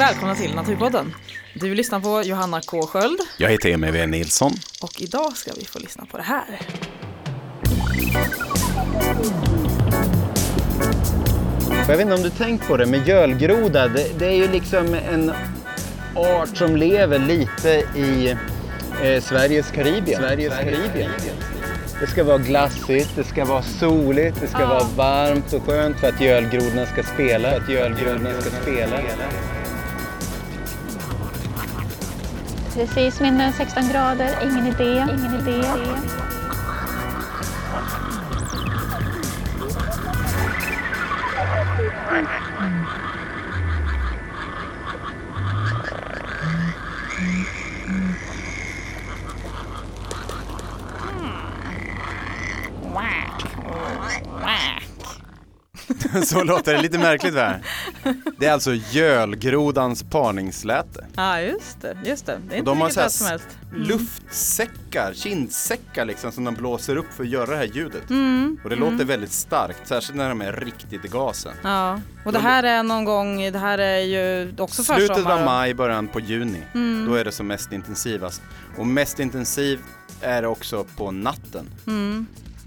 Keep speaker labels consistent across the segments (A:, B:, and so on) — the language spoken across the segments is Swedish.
A: Välkomna till Naturpodden. Du lyssnar på Johanna K Sköld
B: Jag heter Emil W Nilsson.
A: och idag ska vi få lyssna på det här.
C: Jag vet inte om du tänkt på det, men gölgroda, det, det är ju liksom en art som lever lite i eh, Sveriges Karibien. Sveriges Karibien. Det ska vara glassigt, det ska vara soligt, det ska vara varmt och skönt för att gölgrodorna ska spela. För att gölgrodorna ska spela.
D: Precis mindre eh, än 16 grader, ingen idé, ingen idé.
B: Så låter det lite märkligt va? Det är alltså gölgrodans parningsläte.
A: Ja, just det. Just det. det är
B: Och
A: inte
B: de har så
A: som helst.
B: luftsäckar, kindsäckar liksom som de blåser upp för att göra det här ljudet.
A: Mm.
B: Och det låter väldigt starkt, särskilt när de är riktigt i gasen.
A: Ja, och det här är någon gång, det här är ju också
B: Slutet
A: försommar.
B: av maj, början på juni.
A: Mm.
B: Då är det som mest intensivast. Och mest intensiv är det också på natten.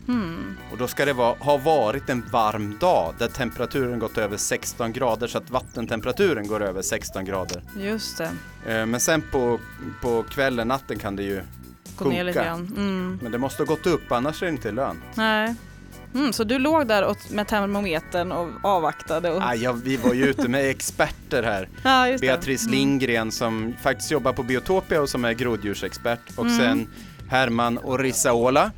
A: Mm. Mm.
B: Och då ska det vara, ha varit en varm dag där temperaturen gått över 16 grader så att vattentemperaturen går över 16 grader.
A: Just det,
B: Eh, Men sen på, på kvällen, natten kan det ju
A: gå ner lite grann. Mm.
B: Men det måste ha gått upp annars är det inte lönt.
A: Nej. Mm, så du låg där med termometern och avvaktade? Och...
B: Ah, ja, vi var ju ute med experter här.
A: Det.
B: Beatrice
A: Mm.
B: Lindgren som faktiskt jobbar på Biotopia och som är groddjursexpert. Och
A: Mm.
B: sen Herman Orisaola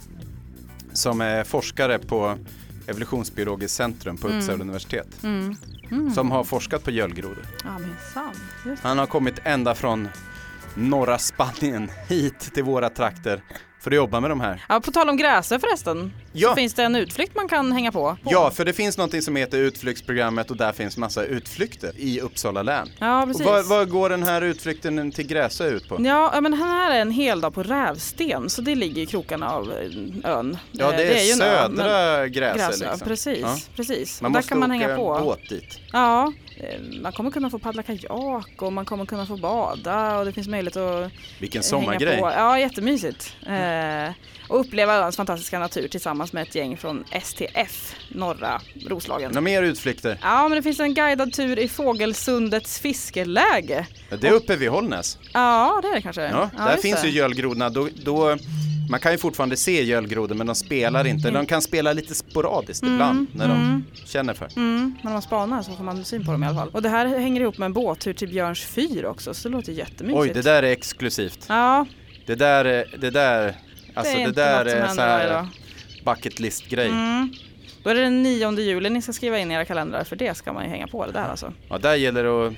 B: som är forskare på Evolutionsbiologiskt centrum på
A: Mm.
B: Uppsala universitet.
A: Mm. Mm.
B: Som har forskat på gölgrodor.
A: Ja.
B: Han har kommit ända från norra Spanien hit till våra trakter för att jobba med de här.
A: Ja, på tal om gräser förresten,
B: Ja.
A: så finns det en utflykt man kan hänga på.
B: Ja, för det finns någonting som heter utflyktsprogrammet och där finns massa utflykter i Uppsala län.
A: Ja, precis.
B: vad, vad går den här utflykten till Gräsö ut på?
A: Ja, men den här är en hel dag på Rävsten, så det ligger i krokarna av eh, ön.
B: Ja,
A: Eh,
B: det är,
A: ju
B: södra Gräsö
A: Gräsö,
B: liksom.
A: precis.
B: Ja.
A: precis.
B: Man
A: Och där
B: måste
A: kan man
B: åka
A: hänga på.
B: båt dit.
A: Ja, eh, man kommer kunna få paddla kajak och man kommer kunna få bada och det finns möjlighet att
B: Vilken sommargrej.
A: på. Ja, jättemysigt. Eh, och uppleva öns fantastiska natur tillsammans med ett gäng från STF, norra Roslagen.
B: Några mer utflykter?
A: Ja, men det finns en guidad tur i Fågelsundets fiskeläge.
B: Ja, Det är uppe vid Hållnäs.
A: Ja, det är det kanske.
B: Ja, där
A: just
B: finns
A: det.
B: ju gölgrodorna. Då, då, man kan ju fortfarande se gölgrodor men de spelar inte. De kan spela lite sporadiskt ibland när de
A: mm.
B: känner för.
A: Mm, men om man spanar så får man syn på dem i alla fall. Och det här hänger ihop med en båttur till Björns fyr också, så det låter jättemysigt.
B: Oj, det där är exklusivt.
A: Ja,
B: Det där är, det där, alltså
A: det inte
B: där
A: något som
B: är så
A: händer varje
B: här
A: dag.
B: bucket list grej.
A: Mm. Då är det den 9 juli ni ska skriva in i era kalendrar, för det ska man ju hänga på det där alltså.
B: Ja, där gäller det att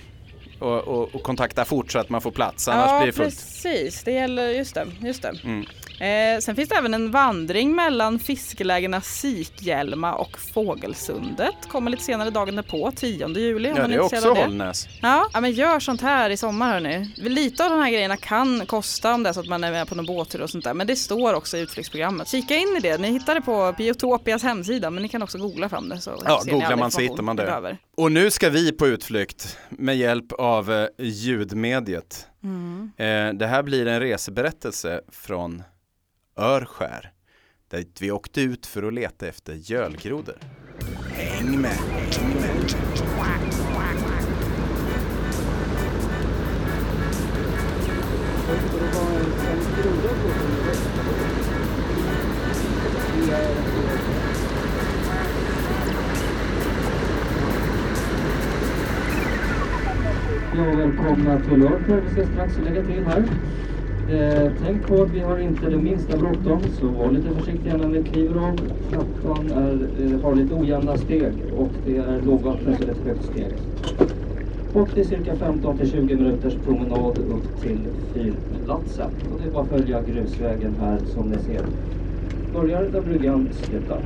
B: och, och, och kontakta fort så att man får plats, annars
A: ja,
B: blir det fullt.
A: precis. Det gäller, just det. Just det.
B: Mm.
A: Eh, sen finns det även en vandring mellan fiskelägena Sikhjälma och Fågelsundet. Kommer lite senare dagen därpå, 10 juli.
B: Ja, det
A: är
B: också
A: det.
B: Hållnäs.
A: Ja, ja, men gör sånt här i sommar hörni. Lite av de här grejerna kan kosta om det är så att man är med på någon båttur och sånt där. Men det står också i utflyktsprogrammet. Kika in i det. Ni hittar det på Biotopias hemsida men ni kan också googla fram det. Så
B: Ja, googlar man så hittar man det. Och nu ska vi på utflykt med hjälp av eh, ljudmediet.
A: Mm.
B: Eh, det här blir en reseberättelse från Örskär. Där vi åkte ut för att leta efter gölgrodor. Häng med! Häng med.
E: Ja, välkomna till Örnsköldsvik. Vi ska strax lägga till här. Eh, tänk på att vi har inte det minsta bråttom, så var lite försiktiga när ni kliver av. Trappan är, eh, har lite ojämna steg och det är lågvatten så det är ett högt steg. Och det är cirka 15 till 20 minuters promenad upp till fyrplatsen. Och det är bara att följa grusvägen här som ni ser. Börjar där bryggan slutar.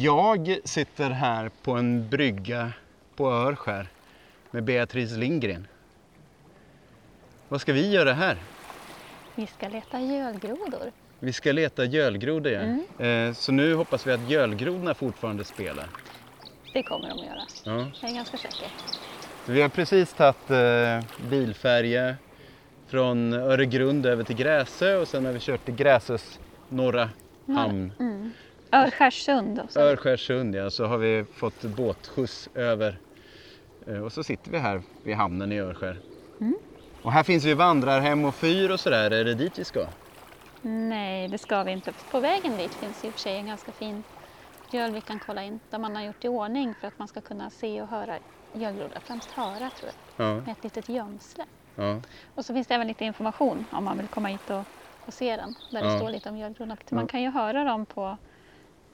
B: Jag sitter här på en brygga på Örskär med Beatrice Lindgren. Vad ska vi göra här?
D: Vi ska leta gölgrodor.
B: Vi ska leta gölgrodor ja.
A: Mm.
B: Eh, så nu hoppas vi att gölgrodorna fortfarande spelar.
D: Det kommer de att göra.
B: Ja.
D: Jag är ganska säker.
B: Vi har precis tagit eh, bilfärja från Öregrund över till Gräsö och sen har vi kört till Gräsös norra hamn.
D: Mm. Örskärsund.
B: Örskärsund ja, så har vi fått båtskjuts över. Eh, Och så sitter vi här vid hamnen i Örskär.
D: Mm.
B: Och här finns ju vandrarhem och fyr och sådär. Är det dit vi ska?
D: Nej, det ska vi inte. På vägen dit finns i och för sig en ganska fin göl vi kan kolla in. Där man har gjort i ordning för att man ska kunna se och höra gölgrodar. Främst höra tror jag.
B: Ja.
D: Med ett litet gömsle.
B: ja.
D: Och så finns det även lite information om man vill komma hit och, och se den. Där det
B: Ja.
D: står lite om gölgrodorna. Man kan ju höra dem på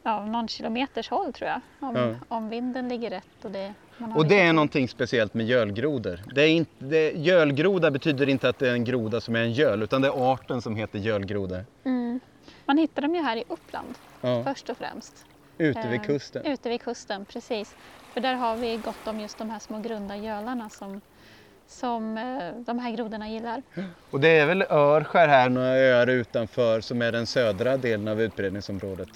D: ja, någon kilometers håll tror jag. Om,
B: Ja.
D: om vinden ligger rätt. Och det,
B: Och det är någonting speciellt med gölgrodor. Det är inte, det, gölgroda betyder inte att det är en groda som är en göl utan det är arten som heter gölgroda.
D: Mm. Man hittar dem ju här i Uppland
B: Ja.
D: först och främst.
B: Ute vid
D: Eh,
B: kusten.
D: Ute vid kusten, precis. För där har vi gott om just de här små grunda gölarna som, som eh, de här grodorna gillar.
B: Och det är väl Örskär här, några öar utanför som är den södra delen av utbredningsområdet.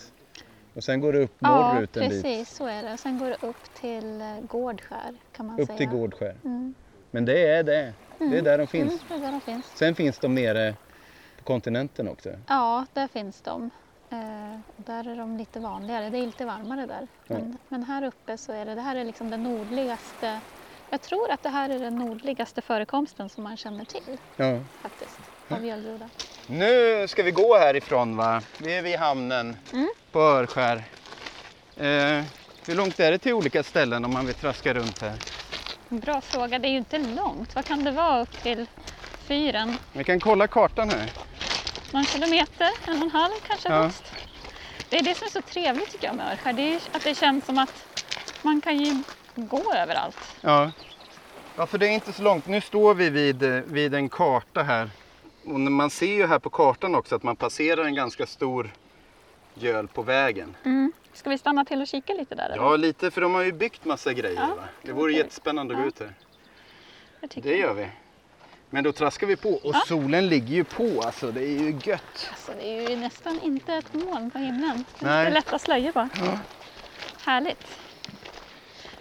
B: Och sen går det upp
D: Ja,
B: norrut en
D: precis
B: bit.
D: så är det. Sen går det upp till eh, Gårdskär kan man
B: Upp
D: säga.
B: till Gårdskär.
D: Mm.
B: Men det är det. Det är där de finns.
D: Mm, där de finns.
B: Sen finns de nere på kontinenten också.
D: Ja, där finns de. Eh, där är de lite vanligare. Det är lite varmare där. Men, men här uppe så är det, det här är liksom den nordligaste. Jag tror att det här är den nordligaste förekomsten som man känner till
B: Ja.
D: faktiskt. Av gölgroda.
B: Nu ska vi gå härifrån va? Vi är vid hamnen
D: Mm.
B: på Örskär. Eh, hur långt är det till olika ställen om man vill traska runt här?
D: Bra fråga. Det är ju inte långt. Vad kan det vara upp till fyren?
B: Vi kan kolla kartan här.
D: Någon kilometer? En och en halv kanske
B: Ja.
D: högst? Det är det som är så trevligt tycker jag med Örskär. Det är att det känns som att man kan ju gå överallt.
B: Ja. ja, för det är inte så långt. Nu står vi vid, eh, vid en karta här. Och man ser ju här på kartan också att man passerar en ganska stor göl på vägen.
D: Mm. Ska vi stanna till och kika lite där? eller?
B: Ja, lite för de har ju byggt massa grejer.
D: Ja,
B: Va? Det vore
D: okej.
B: jättespännande att gå
D: Ja.
B: ut här. Det gör vi. Men då traskar vi på och
D: Ja.
B: solen ligger ju på alltså. Det är ju gött.
D: Alltså, det är ju nästan inte ett moln på himlen. Det är lätta slöjor bara.
B: Ja.
D: Härligt.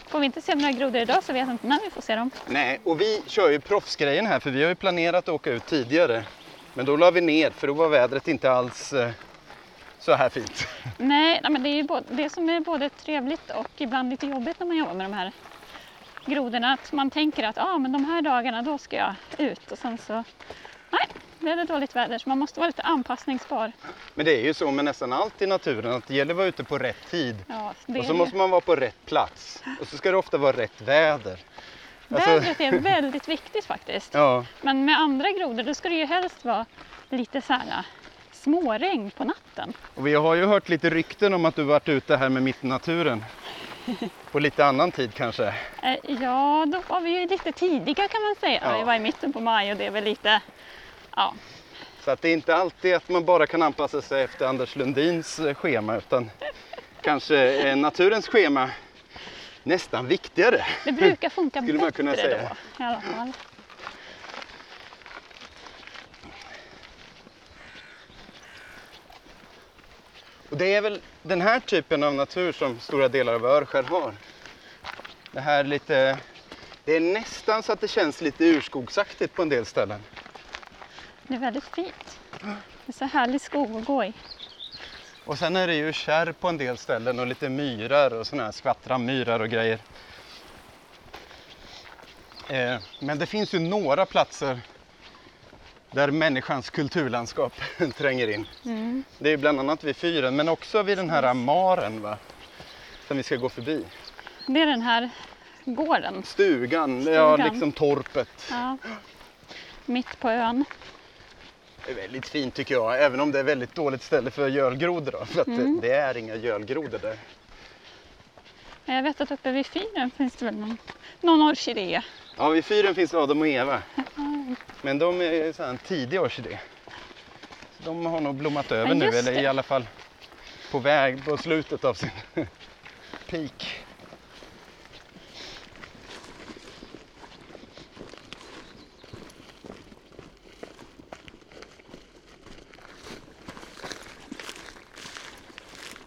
D: Får vi inte se några grodor idag så vet jag inte när vi får se dem.
B: Nej, och vi kör ju proffsgrejen här för vi har ju planerat att åka ut tidigare. Men då la vi ner för då var vädret inte alls eh, så här fint.
D: Nej, men det är ju både, det som är både trevligt och ibland lite jobbigt när man jobbar med de här grodorna. Att man tänker att ah, men de här dagarna då ska jag ut och sen så nej, blev det dåligt väder så man måste vara lite anpassningsbar.
B: Men det är ju så med nästan allt i naturen att det gäller att vara ute på rätt tid.
D: Ja, det
B: Och så måste man vara på rätt plats. Och så ska det ofta vara rätt väder. Alltså-
D: Vädret är väldigt viktigt faktiskt.
B: Ja,
D: Men med andra grodor då ska det ju helst vara lite så här småregn på natten.
B: och vi har ju hört lite rykten om att du varit ute här med mitt i naturen. På lite annan tid kanske.
D: Eh, Ja, då var vi ju lite tidiga kan man säga.
B: Ja.
D: Vi var i mitten på maj och det är väl lite, ja,
B: Så att det är inte alltid att man bara kan anpassa sig efter Anders Lundins eh, schema utan kanske är naturens schema nästan viktigare.
D: det brukar funka
B: Skulle man kunna
D: bättre
B: säga.
D: då i alla fall.
B: Och det är väl den här typen av natur som stora delar av Örskär har. Det här lite, det är nästan så att det känns lite urskogsaktigt på en del ställen.
D: Det är väldigt fint. Det är så härlig skog att gå i.
B: Och sen är det ju kärr på en del ställen och lite myrar och sådana här skvattramyrar och grejer. Eh, men det finns ju några platser där människans kulturlandskap tränger in.
D: Mm.
B: Det är bland annat vid fyren men också vid den här maren va? som vi ska gå förbi.
D: Det är den här gården.
B: Stugan, ja
D: Stugan.
B: liksom torpet.
D: Ja. Mitt på ön.
B: Är väldigt fint tycker jag, även om det är väldigt dåligt ställe för gölgrodor då, för att
D: Mm.
B: det, det är inga gölgrodor där.
D: Jag vet att uppe vid fyren finns det väl någon, någon orkidé.
B: Ja, vid fyren finns Adam och Eva. Men de är så här en tidig orkidé. Så de har nog blommat över
D: Ja,
B: nu, eller i
D: det.
B: alla fall på väg på slutet av sin peak.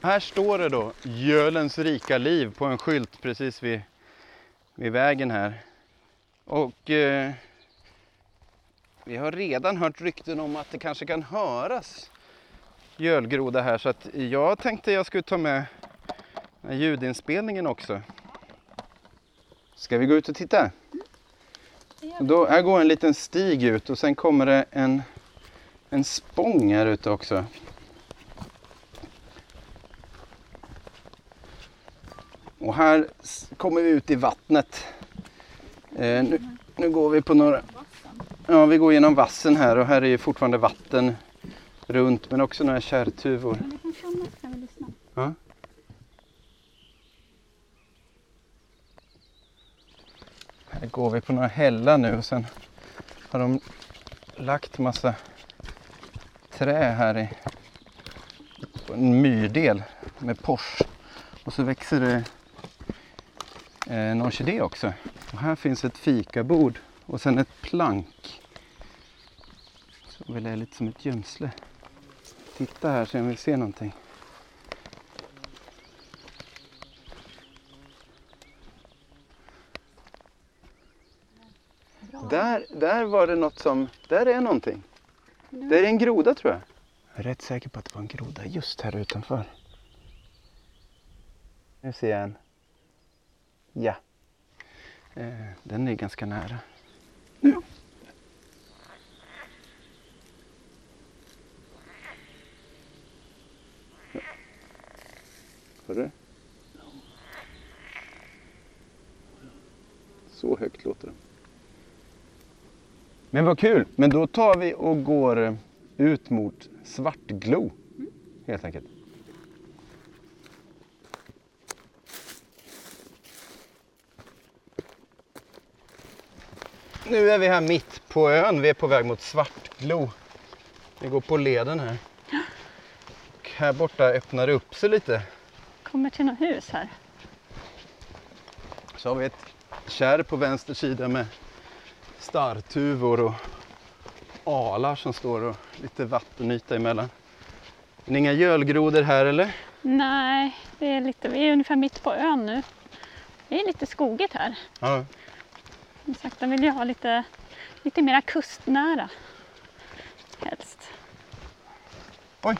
B: Här står det då Gölens rika liv på en skylt precis vid, vid vägen här. Och eh, vi har redan hört rykten om att det kanske kan höras gölgroda här så att jag tänkte jag skulle ta med ljudinspelningen också. Ska vi gå ut och titta? Och Då, här går en liten stig ut och sen kommer det en, en spång här ute också. Här kommer vi ut i vattnet. Eh, nu, nu går vi på några... Ja, vi går genom vassen här och här är ju fortfarande vatten runt men också några kärrtuvor. Ja. Här går vi på några hällar nu och sen har de lagt massa trä här i en myrdel med pors. Och så växer det eh, en orkidé också. Och här finns ett fikabord och sen ett plank. Så väl är lite som ett gömsle. Titta här så om vi ser någonting. Där, där var det något som, där är någonting. Det är en groda tror jag. Jag är rätt säker på att det var en groda just här utanför. Nu ser jag en. Ja. Eh, den är ganska nära. Nu. Hör du? Så högt låter den. Men vad kul! Men då tar vi och går ut mot Svartglo. Helt enkelt. Nu är vi här mitt på ön. Vi är på väg mot Svartglo. Vi går på leden här. Och här borta öppnar det upp sig lite.
D: Kommer till något hus här.
B: Så har vi ett kärr på vänster sida med starrtuvor och alar som står och lite vattenyta emellan. Men inga gölgrodor här eller?
D: Nej, det är lite, vi är ungefär mitt på ön nu. Det är lite skogigt här.
B: Ja.
D: Som sagt, de vill ju ha lite, lite mera kustnära. Helst.
B: Oj!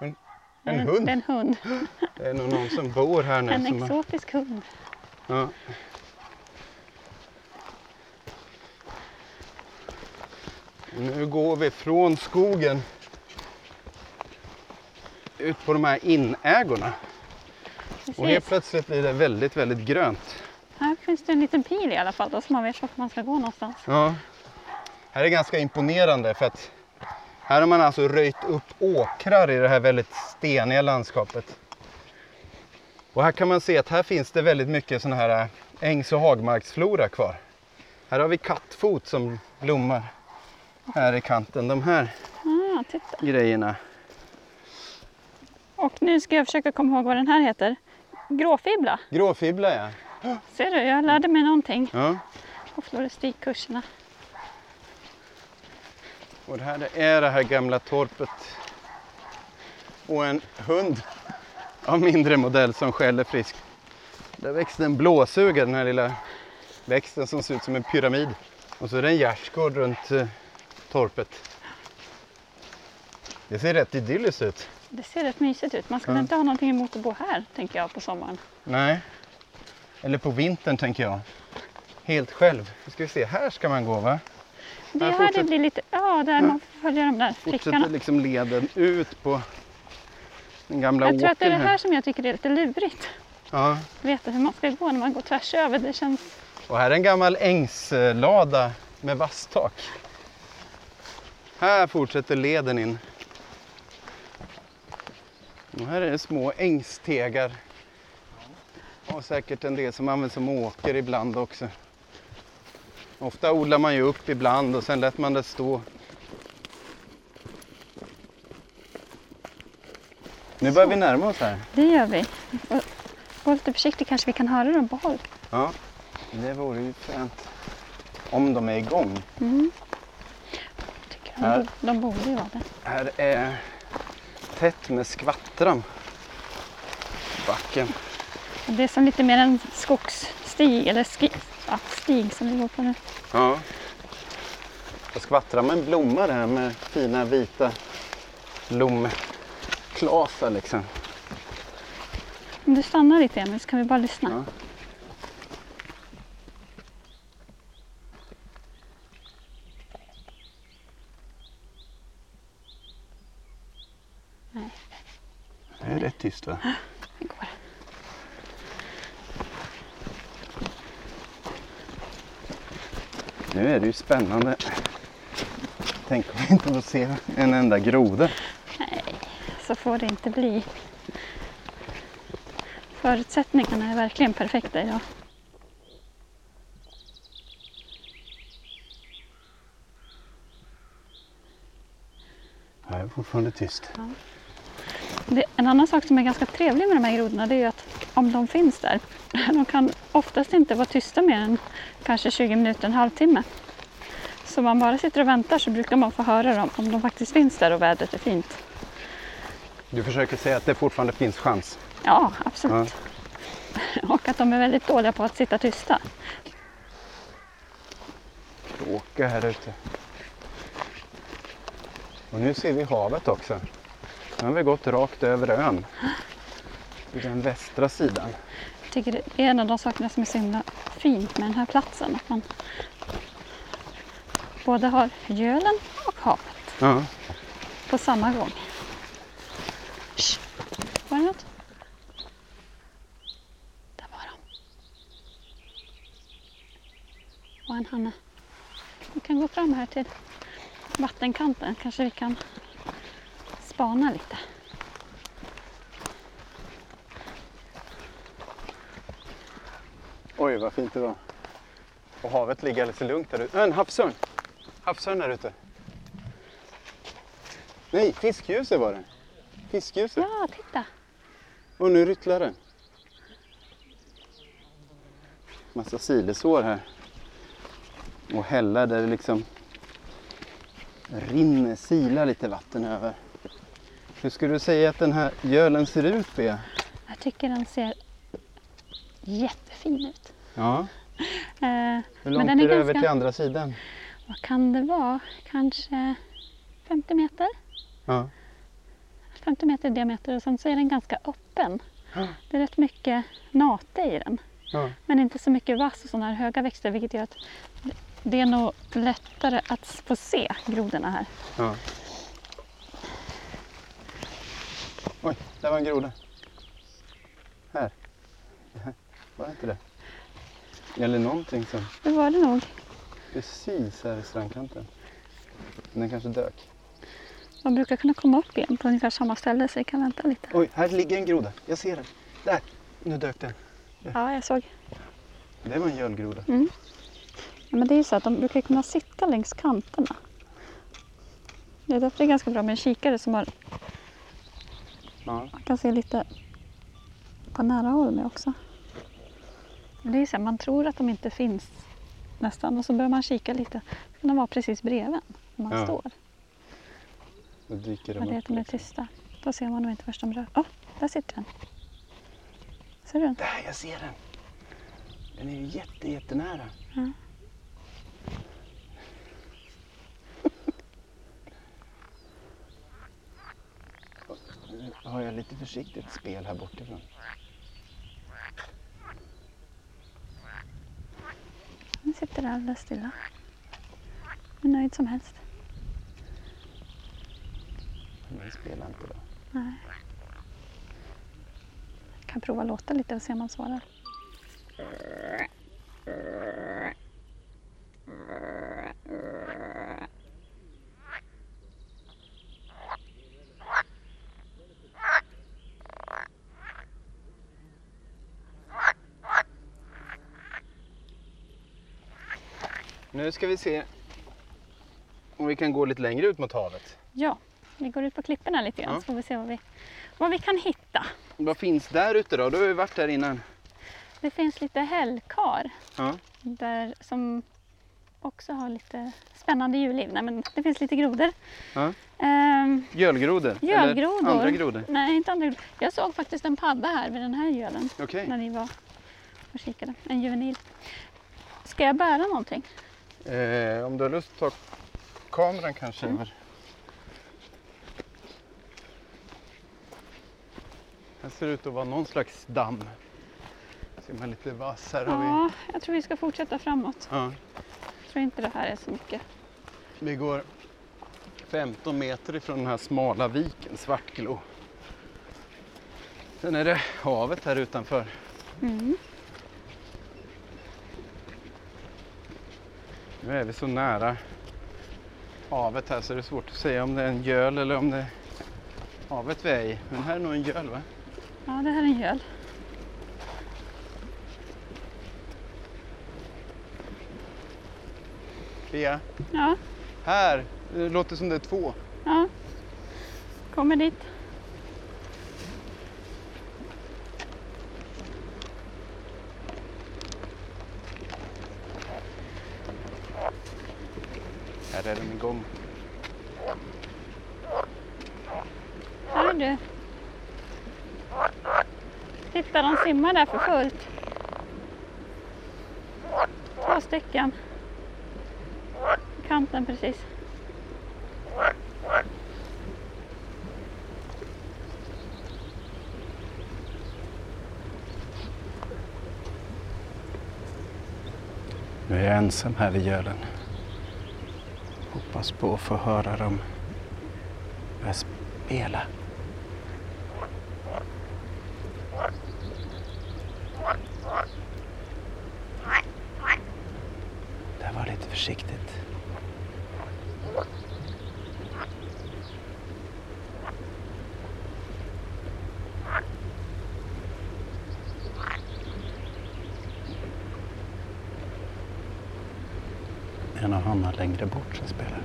B: En,
D: är
B: en hund.
D: En hund.
B: Det är nog någon som bor här nu.
D: En
B: som har,
D: exotisk hund.
B: ja. Nu går vi från skogen ut på de här inägorna. Och helt
D: Precis.
B: plötsligt blir det väldigt, väldigt grönt.
D: Finns det en liten pil i alla fall då, så man vet vart man ska gå någonstans.
B: Ja. Här är ganska imponerande för att här har man alltså röjt upp åkrar i det här väldigt steniga landskapet. Och här kan man se att här finns det väldigt mycket sån här äh, ängs och hagmarksflora kvar. Här har vi kattfot som blommar här i kanten. De här
D: Ah, titta.
B: grejerna.
D: Och nu ska jag försöka komma ihåg vad den här heter. Gråfibbla.
B: Gråfibbla ja.
D: Ser du, jag lärde mig någonting
B: ja.
D: på floristikkurserna.
B: Och det här är det här gamla torpet. Och en hund av mindre modell som skäller friskt. Där växte en blåsuga, den här lilla växten som ser ut som en pyramid. Och så är det en gärdsgård runt eh, torpet. Det ser rätt idylliskt ut.
D: Det ser rätt mysigt ut. Man skulle
B: Ja.
D: inte ha någonting emot att bo här, tänker jag, på sommaren.
B: Nej. Eller på vintern tänker jag. Helt själv. Nu ska vi se, här ska man gå va?
D: Det
B: Här
D: här det
B: fortsätter-
D: blir lite, ja, där man följa de där
B: Fortsätter
D: prickarna.
B: liksom leden ut på den gamla
D: Jag tror att det är det
B: åkern
D: här som jag tycker är lite lurigt.
B: Ja.
D: Veta hur man ska gå när man går tvärs över. Det känns...
B: Och här är en gammal ängslada med vasstak. Här fortsätter leden in. Och här är det små ängstegar. Och säkert en del som används som åker ibland också. Ofta odlar man ju upp ibland och sen lät man det stå. Nu börjar vi närma oss här.
D: Det gör vi. Får Gå lite försiktigt kanske vi kan höra dem på håll.
B: Ja, det vore ju fränt. Om de är igång.
D: Mm. De,
B: Här.
D: de borde ju vara det.
B: Här är tätt med skvattram. backen.
D: Det är som lite mer en skogsstig, eller ski, ja, stig som vi går på nu.
B: Ja. Jag skvattrar med en blomma där med fina vita blomklasar liksom.
D: Om du stannar lite Emil så kan vi bara lyssna.
B: Ja.
D: Nej.
B: Det är rätt tyst va?
D: Det går.
B: Nu är det ju spännande. Tänk om vi inte får se en enda groda.
D: Nej, så får det inte bli. Förutsättningarna är verkligen perfekta idag.
B: Ja, det är fortfarande tyst.
D: Det, en annan sak som är ganska trevlig med de här grodorna det är ju att om de finns där, de kan oftast inte vara tysta mer än kanske 20 minuter, en halvtimme. Så om man bara sitter och väntar så brukar man få höra dem om de faktiskt finns där och vädret är fint.
B: Du försöker säga att det fortfarande finns chans.
D: Ja, absolut. Och att de är väldigt dåliga på att sitta tysta.
B: Kråka här ute. Och nu ser vi havet också. Nu har vi gått rakt över ön. I den västra sidan.
D: Jag tycker det är en av de sakerna som är så himla fint med den här platsen. Att man både har gölen och havet
B: Ja.
D: på samma gång. Shh. Var det något? Där var de. Och en hanne. Vi kan gå fram här till vattenkanten. Kanske vi kan spana lite.
B: Oj, vad fint det var. Och havet ligger alldeles lugnt där ute. En havsörn! Havsörn där ute. Nej, fiskljuset var det. Fiskljuset.
D: Ja, titta!
B: Och nu ryttlar det. Massa silesår här. Och hällar där det liksom rinner, silar lite vatten över. Hur skulle du säga att den här gölen ser ut, Bea?
D: Jag tycker den ser jättefin ut.
B: Ja.
D: Eh,
B: Hur långt
D: är
B: är det över
D: ganska-
B: till andra sidan?
D: vad kan det vara? Kanske 50 meter?
B: Ja.
D: 50 meter i diameter och sen så är den ganska öppen.
B: Ja.
D: Det är rätt mycket nate i den.
B: Ja.
D: Men inte så mycket vass och sådana här höga växter vilket gör att det är nog lättare att få se grodorna här.
B: ja. Oj, där var en groda. Här. Var det inte det? Eller någonting som
D: Det var det nog.
B: precis här i strandkanten. Men den kanske dök.
D: De brukar kunna komma upp igen på ungefär samma ställe så vi kan vänta lite.
B: Oj, här ligger en groda. Jag ser den. Där, nu dök den.
D: Ja, jag såg.
B: Det var en gölgroda.
D: Ja, men det är ju så att de brukar kunna sitta längs kanterna. Det är därför det är ganska bra med en kikare som har,
B: Ja.
D: man kan se lite på nära håll med också. Men det är så här, man tror att de inte finns nästan och så börjar man kika lite. Så kan de vara precis bredvid när man
B: Ja.
D: står.
B: Då dyker de
D: Men det är att de är tysta. Då ser man nog inte först de rör. Åh, där sitter den. Ser du den?
B: Där, jag ser den. Den är ju jätte, jättenära.
D: Ja.
B: Nu har jag lite försiktigt spel här bortifrån.
D: Den sitter alldeles stilla. Hur nöjd som helst.
B: Den spelar inte då.
D: Nej. Jag kan prova låta lite och se om han svarar.
B: Nu ska vi se om vi kan gå lite längre ut mot havet.
D: Ja, vi går ut på klipporna lite grann
B: Ja.
D: så får vi se vad vi, vad vi kan hitta.
B: Vad finns där ute då? Då har vi varit där innan.
D: Det finns lite hällkar
B: Ja.
D: där som också har lite spännande djurliv. Nej, men det finns lite grodor.
B: Ja.
D: Ehm,
B: Gölgrodor?
D: Gölgrodor.
B: Eller andra grodor?
D: nej, inte andra grodor. Jag såg faktiskt en padda här vid den här gölen
B: Okej.
D: när ni var och kikade. En juvenil. Ska jag bära någonting?
B: Eh, om du har lust att ta kameran kanske
D: Mm.
B: över. Här ser det ut att vara någon slags damm. Ser man lite vass. Här har vi.
D: Ja, jag tror vi ska fortsätta framåt.
B: Ja.
D: Jag tror inte det här är så mycket.
B: Vi går 15 meter ifrån den här smala viken, Svartglo. Sen är det havet här utanför.
D: Mm.
B: Nu är vi så nära havet här så det är svårt att säga om det är en göl eller om det är havet vi är i. Men här är nog en göl va?
D: Ja, det här är en göl.
B: Pia,
D: Ja,
B: här! Det låter som det är två.
D: ja. Kommer dit.
B: Här är den igång.
D: Här du. Titta, de simmar där för fullt. Två stycken. Kanten precis.
B: Nu är jag ensam här vid gölen. Hoppas på att få höra dem börja spela. Det var lite försiktigt. En av Hanna längre bort som spelar.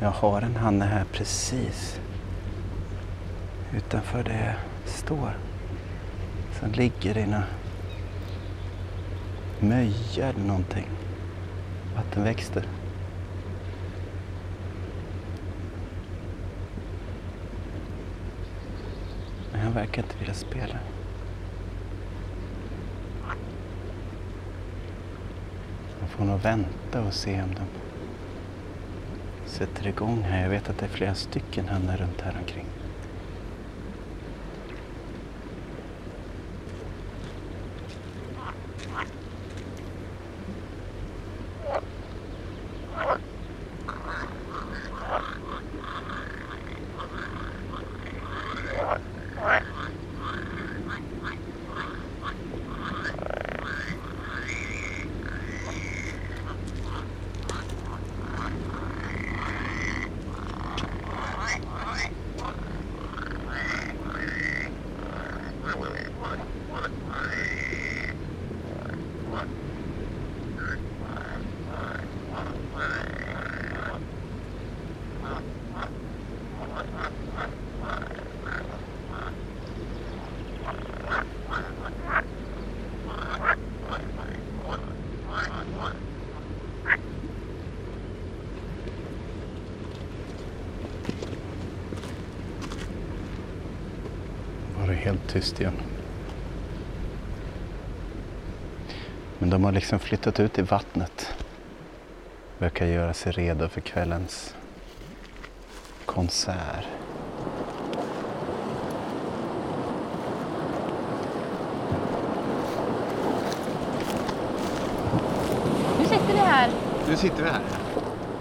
B: Jag har en hanne här precis utanför där jag står. Som ligger i någon möja eller någonting. Vattenväxter. Men han verkar inte vilja spela. Man får nog vänta och se om de sätter igång här. Jag vet att det är flera stycken hönor runt här omkring. Helt tyst igen. Men de har liksom flyttat ut i vattnet. Verkar göra sig redo för kvällens konsert.
D: Nu sitter vi här.
B: Nu sitter vi här.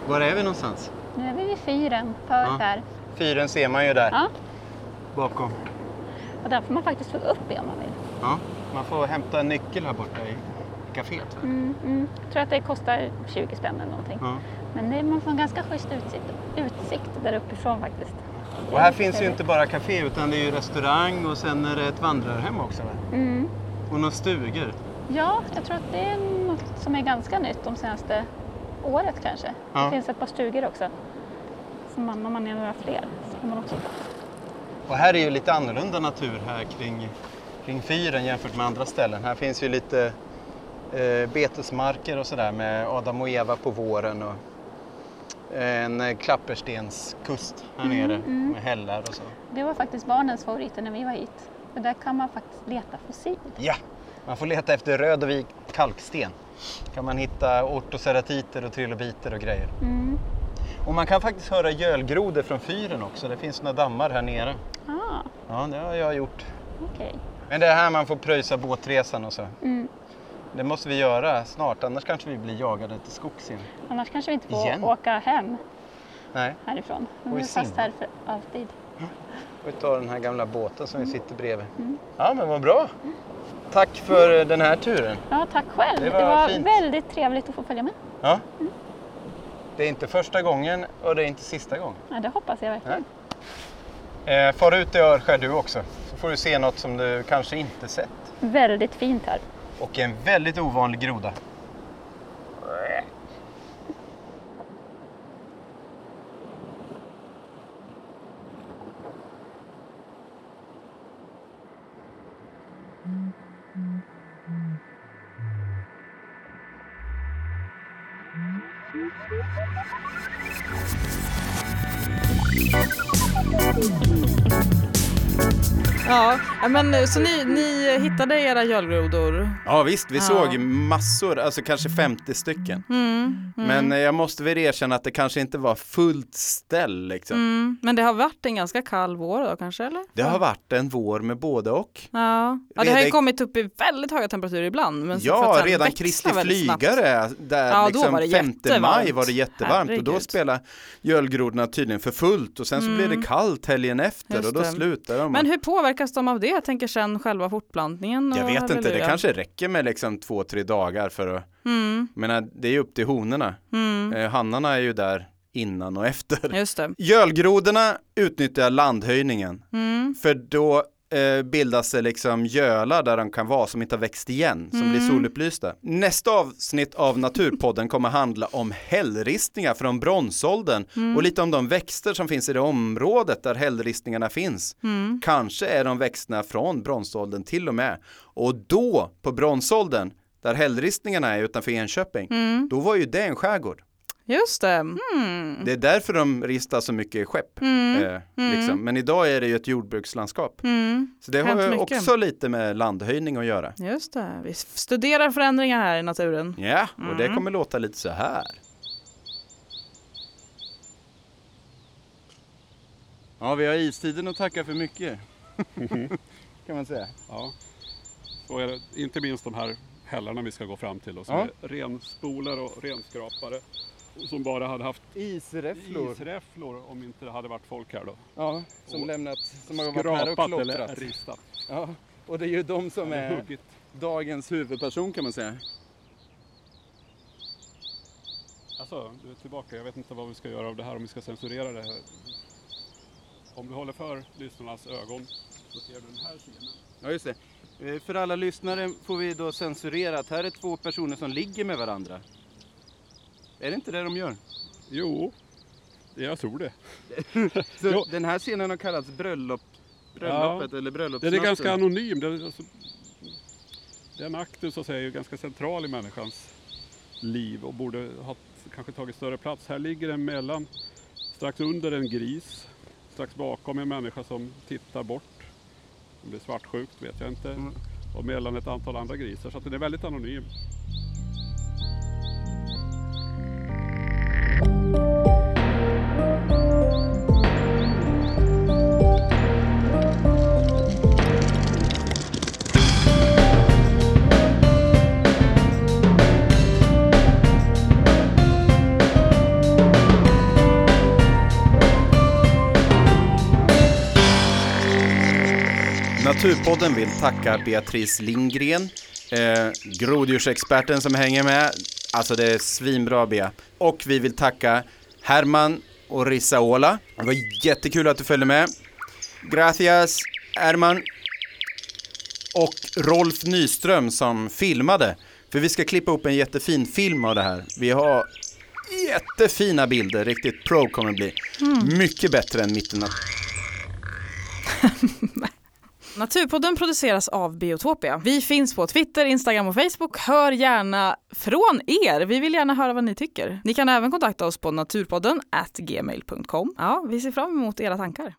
B: Var är vi någonstans?
D: Nu är vi vid fyren
B: Ja.
D: där.
B: Fyren ser man ju där
D: Ja,
B: bakom.
D: och där får man faktiskt få upp i om man vill.
B: Ja, man får hämta en nyckel här borta i kaféet.
D: Mm, mm. Jag tror att det kostar 20 spänn eller någonting.
B: Ja.
D: Men det, man får en ganska schysst utsikt, utsikt där uppifrån faktiskt.
B: Och
D: är
B: här finns ju inte bara kafé utan det är ju restaurang och sen är det ett vandrarhem också. Va?
D: Mm.
B: Och några stugor.
D: Ja, jag tror att det är något som är ganska nytt de senaste året kanske.
B: Ja.
D: Det finns ett par stugor också. Så man, om man är några fler så kan man också
B: Och här är ju lite annorlunda natur här kring
F: kring fyren jämfört med andra ställen. Här finns ju lite eh, betesmarker och sådär med Adam och Eva på våren och en eh, klapperstenskust här nere med hällar och så.
D: Det var faktiskt barnens favoriter när vi var hit. För där kan man faktiskt leta fossil.
F: Ja, man får leta efter röd och vit kalksten. kan man hitta ortoceratiter och trilobiter och grejer.
D: Mm.
F: Och man kan faktiskt höra gölgrodor från fyren också. Det finns några dammar här nere.
D: Ah,
F: Ja, det har jag gjort.
D: okej.
F: Men det är här man får pröjsa båtresan och så.
D: Mm.
F: Det måste vi göra snart, annars kanske vi blir jagade till skogs.
D: Annars kanske vi inte får
F: Igen?
D: åka hem
F: Nej,
D: härifrån. Vi
F: Och
D: är fast här för alltid.
F: vi tar den här gamla båten som vi sitter bredvid. Ja, men vad bra. Tack för den här turen.
D: Ja, tack själv.
F: Det
D: Det
F: var
D: var,
F: fint.
D: väldigt trevligt att få följa med.
F: Ja. Det är inte första gången och det är inte sista gången.
D: Ja, det hoppas jag verkligen.
F: Eh, far ut i Örskär du också, så får du se något som du kanske inte sett.
D: Väldigt fint här.
F: Och en väldigt ovanlig groda.
A: Ja, men så ni, ni hittade era gölgrodor?
B: Ja visst, vi
A: Ja.
B: såg massor, alltså kanske 50 stycken.
A: Mm,
B: Men eh, jag måste väl erkänna att det kanske inte var fullt ställ liksom.
A: mm. Men det har varit en ganska kall vår då kanske eller?
B: Det har varit en vår med både och.
A: Ja, ja det har ju kommit upp i väldigt höga temperaturer ibland. Men
B: Ja, redan Kristi flygare, där
A: Ja,
B: liksom
A: var det
B: 5 maj
A: jättevarmt.
B: var det jättevarmt och då
A: Herregud.
B: spelade gölgrodorna tydligen för fullt och sen så blev det kallt helgen efter
A: Mm.
B: Och då slutade de.
A: Men hur påverkas de av det? Jag tänker sen själva fortplantningen.
B: jag vet inte, det kanske räcker med liksom två, tre dagar för att,
A: Mm,
B: menar det är ju upp till honorna.
A: mm.
B: Eh, Hannarna är ju där innan och efter.
A: Just det.
B: Gölgrodorna utnyttjar landhöjningen
A: Mm.
B: för då eh, bildas det liksom gölar där de kan vara som inte har växt igen, som blir solupplysta. Nästa avsnitt av Naturpodden kommer handla om hällristningar från bronsåldern och lite om de växter som finns i det området där hällristningarna finns. Kanske är de växterna från bronsåldern till och med. Och då, på bronsåldern, där hällristningarna är utanför Enköping, då var ju det en skärgård.
A: Just det. Mm.
B: Det är därför de ristar så mycket skepp. Eh, liksom. Men idag är det ju ett jordbrukslandskap.
A: Mm.
B: Så det
A: Hänt
B: har ju
A: mycket.
B: också lite med landhöjning att göra.
A: Just det. Vi studerar förändringar här i naturen.
B: Ja, och
A: Mm.
B: det kommer låta lite så här. Ja, vi har istiden att tacka för mycket. kan man säga.
G: Ja, så är det. Inte minst de här hällarna vi ska gå fram till och som
B: Ja.
G: är renspolare och renskrapare. Som bara hade haft
B: Isräfflor.
G: isräfflor om inte det hade varit folk här då.
B: Ja, som
G: Och
B: lämnat, som har varit här och
G: Skrapat eller
B: klottrat.
G: ristat.
B: Ja, och det är ju de som är
G: huggit.
B: dagens huvudperson kan man säga.
G: Alltså, du är tillbaka. Jag vet inte vad vi ska göra av det här, om vi ska censurera det här. Om du håller för lyssnarnas ögon så ser du den här scenen.
B: Ja, just det. Eh, För alla lyssnare får vi då censurera att här är två personer som ligger med varandra. Är det inte det de gör?
G: Jo, jag tror det.
B: Så
G: Jo.
B: den här scenen har kallats bröllop, bröllopet eller
G: Den
B: bröllopsnatten.
G: är ganska anonym. Den, alltså, den akten så att säga, är ju ganska central i människans liv och borde ha kanske tagit större plats. Här ligger den mellan, strax under en gris, strax bakom en människa som tittar bort. Om det är svartsjukt vet jag inte.
B: Mm.
G: Och mellan ett antal andra grisar. Så att den är väldigt anonym.
B: Naturpodden vill tacka Beatrice Lindgren, eh, groddjursexperten som hänger med. Alltså det är svinbra Bea. Och vi vill tacka Herman och Rissaola. Det var jättekul att du följde med. Gracias Herman. Och Rolf Nyström som filmade. För vi ska klippa upp en jättefin film av det här. Vi har jättefina bilder, riktigt pro kommer det bli. Mycket bättre än mitten av...
A: Naturpodden produceras av Biotopia. Vi finns på Twitter, Instagram och Facebook. Hör gärna från er. Vi vill gärna höra vad ni tycker. Ni kan även kontakta oss på naturpodden at gmail.com. Ja, vi ser fram emot era tankar.